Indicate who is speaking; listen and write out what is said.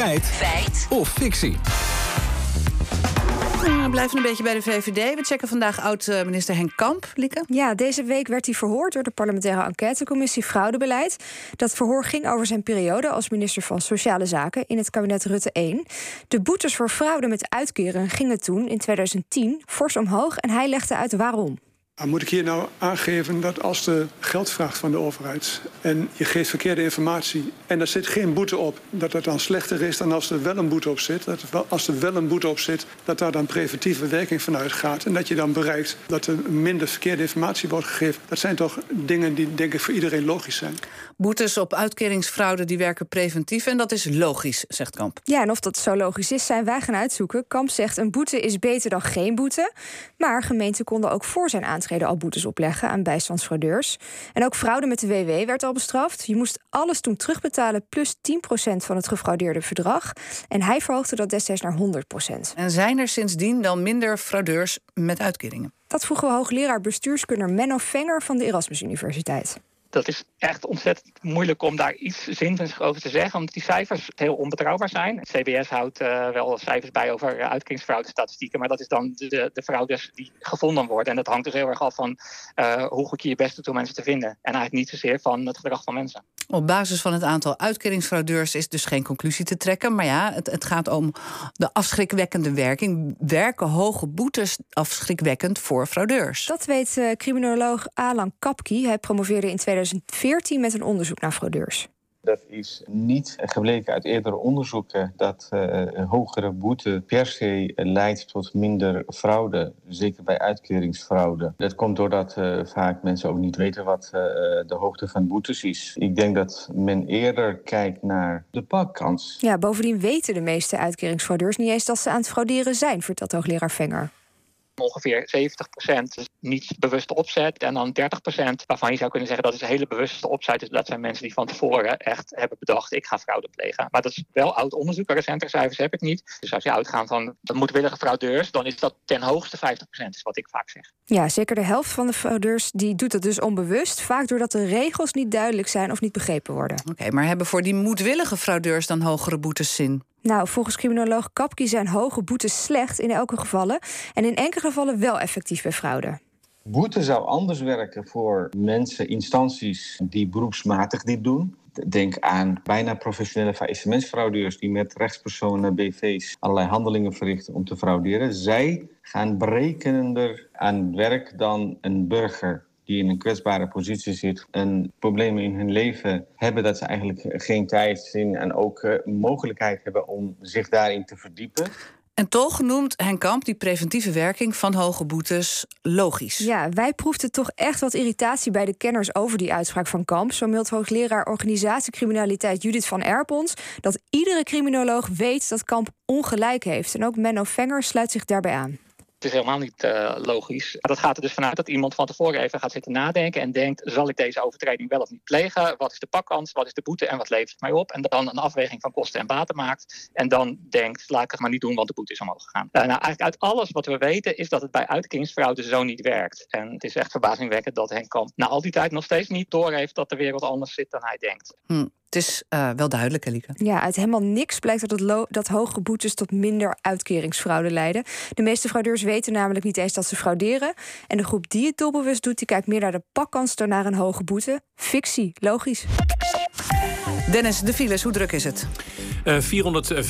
Speaker 1: Feit.
Speaker 2: Feit.
Speaker 1: Of fictie.
Speaker 3: We blijven een beetje bij de VVD. We checken vandaag oud-minister Henk Kamp. Lieke?
Speaker 4: Ja, deze week werd hij verhoord door de parlementaire enquêtecommissie Fraudebeleid. Dat verhoor ging over zijn periode als minister van Sociale Zaken in het kabinet Rutte 1. De boetes voor fraude met uitkeren gingen toen in 2010 fors omhoog en hij legde uit waarom.
Speaker 5: Moet ik hier nou aangeven dat als de geld vraagt van de overheid en je geeft verkeerde informatie en er zit geen boete op, dat dat dan slechter is dan als er wel een boete op zit? Dat als er wel een boete op zit, dat daar dan preventieve werking vanuit gaat en dat je dan bereikt dat er minder verkeerde informatie wordt gegeven? Dat zijn toch dingen die denk ik voor iedereen logisch zijn.
Speaker 3: Boetes op uitkeringsfraude die werken preventief en dat is logisch, zegt Kamp.
Speaker 4: Ja, en of dat zo logisch is, zijn wij gaan uitzoeken. Kamp zegt een boete is beter dan geen boete, maar gemeenten konden ook voor zijn al boetes opleggen aan bijstandsfraudeurs. En ook fraude met de WW werd al bestraft. Je moest alles toen terugbetalen plus 10% van het gefraudeerde bedrag. En hij verhoogde dat destijds naar 100%.
Speaker 3: En zijn er sindsdien dan minder fraudeurs met uitkeringen?
Speaker 4: Dat vroegen we hoogleraar bestuurskunner Menno Venger van de Erasmus Universiteit
Speaker 6: dat is echt ontzettend moeilijk om daar iets zinnigs over te zeggen, omdat die cijfers heel onbetrouwbaar zijn. Het CBS houdt uh, wel cijfers bij over uh, uitkeringsfraudestatistieken, maar dat is dan de, de fraudes die gevonden worden. En dat hangt dus heel erg af van uh, hoe goed je je best doet om mensen te vinden. En eigenlijk niet zozeer van het gedrag van mensen.
Speaker 3: Op basis van het aantal uitkeringsfraudeurs is dus geen conclusie te trekken. Maar ja, het, het gaat om de afschrikwekkende werking. Werken hoge boetes afschrikwekkend voor fraudeurs?
Speaker 4: Dat weet criminoloog Alan Kapki. Hij promoveerde in 2014 met een onderzoek naar fraudeurs.
Speaker 7: Dat is niet gebleken uit eerdere onderzoeken dat uh, een hogere boete per se leidt tot minder fraude, zeker bij uitkeringsfraude. Dat komt doordat uh, vaak mensen ook niet weten wat uh, de hoogte van boetes is. Ik denk dat men eerder kijkt naar de pakkans.
Speaker 4: Ja, bovendien weten de meeste uitkeringsfraudeurs niet eens dat ze aan het frauderen zijn, vertelt hoogleraar Venger
Speaker 6: ongeveer 70% dus niet bewuste opzet. En dan 30% waarvan je zou kunnen zeggen dat is een hele bewuste opzet. Dus dat zijn mensen die van tevoren echt hebben bedacht: ik ga fraude plegen. Maar dat is wel oud onderzoek. Recente cijfers heb ik niet. Dus als je uitgaat van de moedwillige fraudeurs, dan is dat ten hoogste 50%, is wat ik vaak zeg.
Speaker 4: Ja, zeker de helft van de fraudeurs die doet het dus onbewust. Vaak doordat de regels niet duidelijk zijn of niet begrepen worden.
Speaker 3: Oké, maar hebben voor die moedwillige fraudeurs dan hogere boetes zin?
Speaker 4: Nou, volgens criminoloog Kapki zijn hoge boetes slecht in elke gevallen. En in enkele gevallen wel effectief bij fraude.
Speaker 7: Boete zou anders werken voor mensen, instanties die beroepsmatig dit doen. Denk aan bijna professionele faillissementsfraudeurs die met rechtspersonen, BV's allerlei handelingen verrichten om te frauderen. Zij gaan berekenender aan werk dan een burger die in een kwetsbare positie zit en problemen in hun leven hebben, dat ze eigenlijk geen tijd, zin en ook uh, mogelijkheid hebben om zich daarin te verdiepen.
Speaker 3: En toch noemt Henk Kamp die preventieve werking van hoge boetes logisch.
Speaker 4: Ja, wij proefden toch echt wat irritatie bij de kenners over die uitspraak van Kamp. Zo meldt hoogleraar organisatiecriminaliteit Judith van Erpons dat iedere criminoloog weet dat Kamp ongelijk heeft. En ook Menno Venger sluit zich daarbij aan.
Speaker 6: Het is helemaal niet uh, logisch. Dat gaat er dus vanuit dat iemand van tevoren even gaat zitten nadenken en denkt: zal ik deze overtreding wel of niet plegen? Wat is de pakkans? Wat is de boete en wat levert het mij op? En dan een afweging van kosten en baten maakt. En dan denkt: laat ik het maar niet doen, want de boete is omhoog gegaan. Uh, nou, eigenlijk uit alles wat we weten is dat het bij uitkeringsfraude zo niet werkt. En het is echt verbazingwekkend dat Henk na al die tijd nog steeds niet doorheeft dat de wereld anders zit dan hij denkt.
Speaker 3: Hm. Het is uh, wel duidelijk, Elieke.
Speaker 4: Ja, uit helemaal niks blijkt dat, het dat hoge boetes tot minder uitkeringsfraude leiden. De meeste fraudeurs weten namelijk niet eens dat ze frauderen. En de groep die het doelbewust doet, die kijkt meer naar de pakkans dan naar een hoge boete. Fictie, logisch.
Speaker 3: Dennis, de files, hoe druk is het?
Speaker 8: Uh, 400